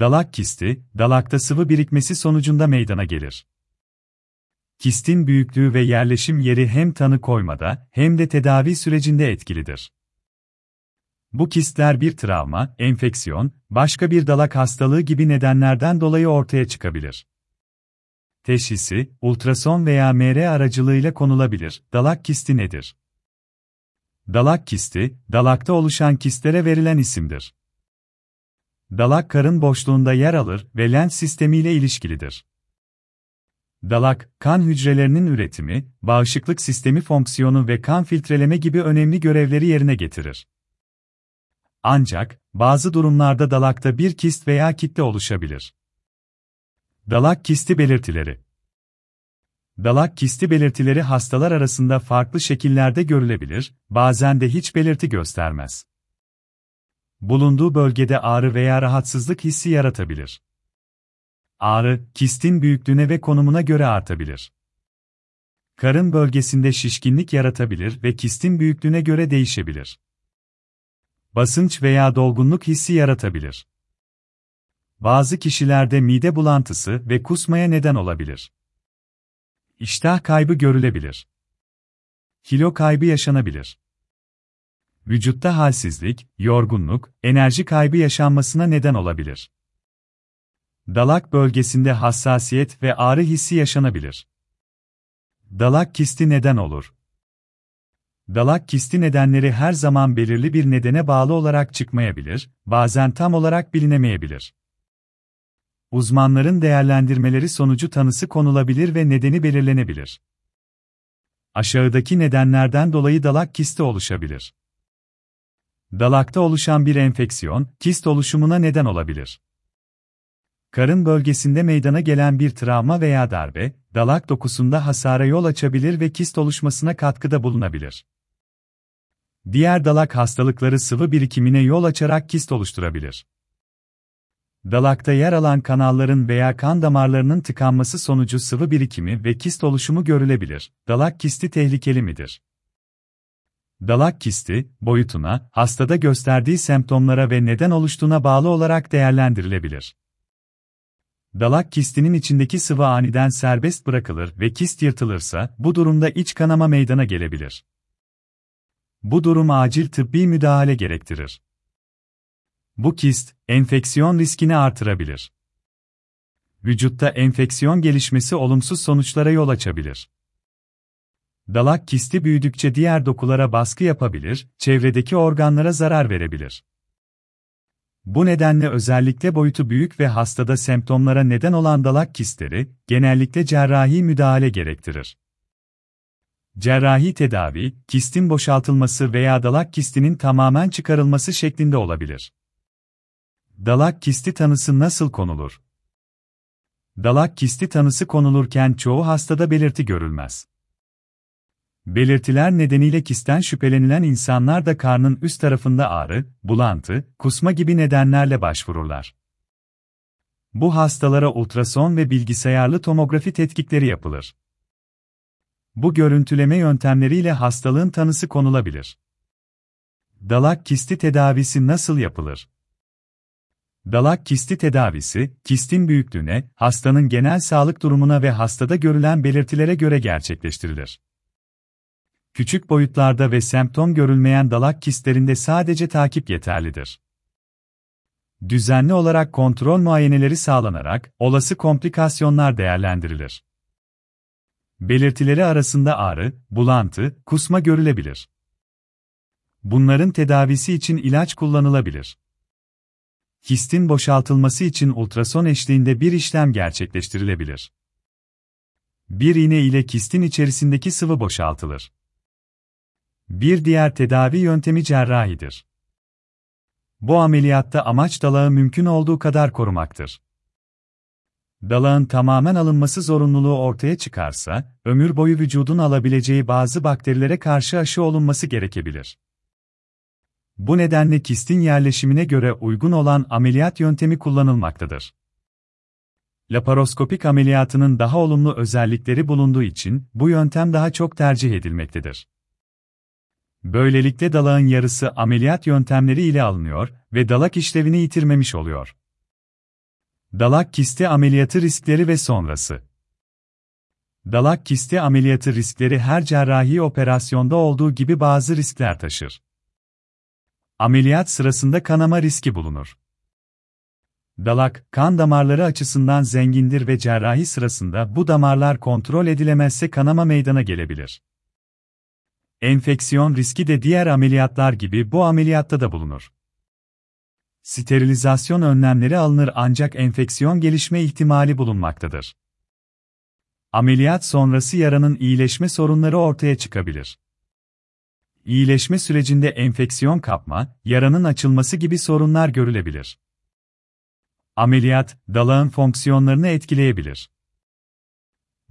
Dalak kisti, dalakta sıvı birikmesi sonucunda meydana gelir. Kistin büyüklüğü ve yerleşim yeri hem tanı koymada hem de tedavi sürecinde etkilidir. Bu kistler bir travma, enfeksiyon, başka bir dalak hastalığı gibi nedenlerden dolayı ortaya çıkabilir. Teşhisi, ultrason veya MR aracılığıyla konulabilir. Dalak kisti nedir? Dalak kisti, dalakta oluşan kistlere verilen isimdir. Dalak karın boşluğunda yer alır ve lens sistemiyle ilişkilidir. Dalak, kan hücrelerinin üretimi, bağışıklık sistemi fonksiyonu ve kan filtreleme gibi önemli görevleri yerine getirir. Ancak, bazı durumlarda dalakta bir kist veya kitle oluşabilir. Dalak kisti belirtileri Dalak kisti belirtileri hastalar arasında farklı şekillerde görülebilir, bazen de hiç belirti göstermez. Bulunduğu bölgede ağrı veya rahatsızlık hissi yaratabilir. Ağrı, kistin büyüklüğüne ve konumuna göre artabilir. Karın bölgesinde şişkinlik yaratabilir ve kistin büyüklüğüne göre değişebilir. Basınç veya dolgunluk hissi yaratabilir. Bazı kişilerde mide bulantısı ve kusmaya neden olabilir. İştah kaybı görülebilir. Kilo kaybı yaşanabilir. Vücutta halsizlik, yorgunluk, enerji kaybı yaşanmasına neden olabilir. Dalak bölgesinde hassasiyet ve ağrı hissi yaşanabilir. Dalak kisti neden olur? Dalak kisti nedenleri her zaman belirli bir nedene bağlı olarak çıkmayabilir, bazen tam olarak bilinemeyebilir. Uzmanların değerlendirmeleri sonucu tanısı konulabilir ve nedeni belirlenebilir. Aşağıdaki nedenlerden dolayı dalak kisti oluşabilir. Dalakta oluşan bir enfeksiyon, kist oluşumuna neden olabilir. Karın bölgesinde meydana gelen bir travma veya darbe, dalak dokusunda hasara yol açabilir ve kist oluşmasına katkıda bulunabilir. Diğer dalak hastalıkları sıvı birikimine yol açarak kist oluşturabilir. Dalakta yer alan kanalların veya kan damarlarının tıkanması sonucu sıvı birikimi ve kist oluşumu görülebilir. Dalak kisti tehlikeli midir? Dalak kisti, boyutuna, hastada gösterdiği semptomlara ve neden oluştuğuna bağlı olarak değerlendirilebilir. Dalak kistinin içindeki sıvı aniden serbest bırakılır ve kist yırtılırsa, bu durumda iç kanama meydana gelebilir. Bu durum acil tıbbi müdahale gerektirir. Bu kist, enfeksiyon riskini artırabilir. Vücutta enfeksiyon gelişmesi olumsuz sonuçlara yol açabilir. Dalak kisti büyüdükçe diğer dokulara baskı yapabilir, çevredeki organlara zarar verebilir. Bu nedenle özellikle boyutu büyük ve hastada semptomlara neden olan dalak kistleri, genellikle cerrahi müdahale gerektirir. Cerrahi tedavi, kistin boşaltılması veya dalak kistinin tamamen çıkarılması şeklinde olabilir. Dalak kisti tanısı nasıl konulur? Dalak kisti tanısı konulurken çoğu hastada belirti görülmez. Belirtiler nedeniyle kisten şüphelenilen insanlar da karnın üst tarafında ağrı, bulantı, kusma gibi nedenlerle başvururlar. Bu hastalara ultrason ve bilgisayarlı tomografi tetkikleri yapılır. Bu görüntüleme yöntemleriyle hastalığın tanısı konulabilir. Dalak kisti tedavisi nasıl yapılır? Dalak kisti tedavisi, kistin büyüklüğüne, hastanın genel sağlık durumuna ve hastada görülen belirtilere göre gerçekleştirilir. Küçük boyutlarda ve semptom görülmeyen dalak kistlerinde sadece takip yeterlidir. Düzenli olarak kontrol muayeneleri sağlanarak olası komplikasyonlar değerlendirilir. Belirtileri arasında ağrı, bulantı, kusma görülebilir. Bunların tedavisi için ilaç kullanılabilir. Kistin boşaltılması için ultrason eşliğinde bir işlem gerçekleştirilebilir. Bir iğne ile kistin içerisindeki sıvı boşaltılır. Bir diğer tedavi yöntemi cerrahidir. Bu ameliyatta amaç dalağı mümkün olduğu kadar korumaktır. Dalağın tamamen alınması zorunluluğu ortaya çıkarsa, ömür boyu vücudun alabileceği bazı bakterilere karşı aşı olunması gerekebilir. Bu nedenle kistin yerleşimine göre uygun olan ameliyat yöntemi kullanılmaktadır. Laparoskopik ameliyatının daha olumlu özellikleri bulunduğu için bu yöntem daha çok tercih edilmektedir. Böylelikle dalağın yarısı ameliyat yöntemleri ile alınıyor ve dalak işlevini yitirmemiş oluyor. Dalak kisti ameliyatı riskleri ve sonrası. Dalak kisti ameliyatı riskleri her cerrahi operasyonda olduğu gibi bazı riskler taşır. Ameliyat sırasında kanama riski bulunur. Dalak, kan damarları açısından zengindir ve cerrahi sırasında bu damarlar kontrol edilemezse kanama meydana gelebilir. Enfeksiyon riski de diğer ameliyatlar gibi bu ameliyatta da bulunur. Sterilizasyon önlemleri alınır ancak enfeksiyon gelişme ihtimali bulunmaktadır. Ameliyat sonrası yaranın iyileşme sorunları ortaya çıkabilir. İyileşme sürecinde enfeksiyon kapma, yaranın açılması gibi sorunlar görülebilir. Ameliyat, dalağın fonksiyonlarını etkileyebilir.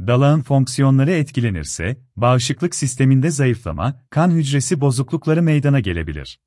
Dalağın fonksiyonları etkilenirse, bağışıklık sisteminde zayıflama, kan hücresi bozuklukları meydana gelebilir.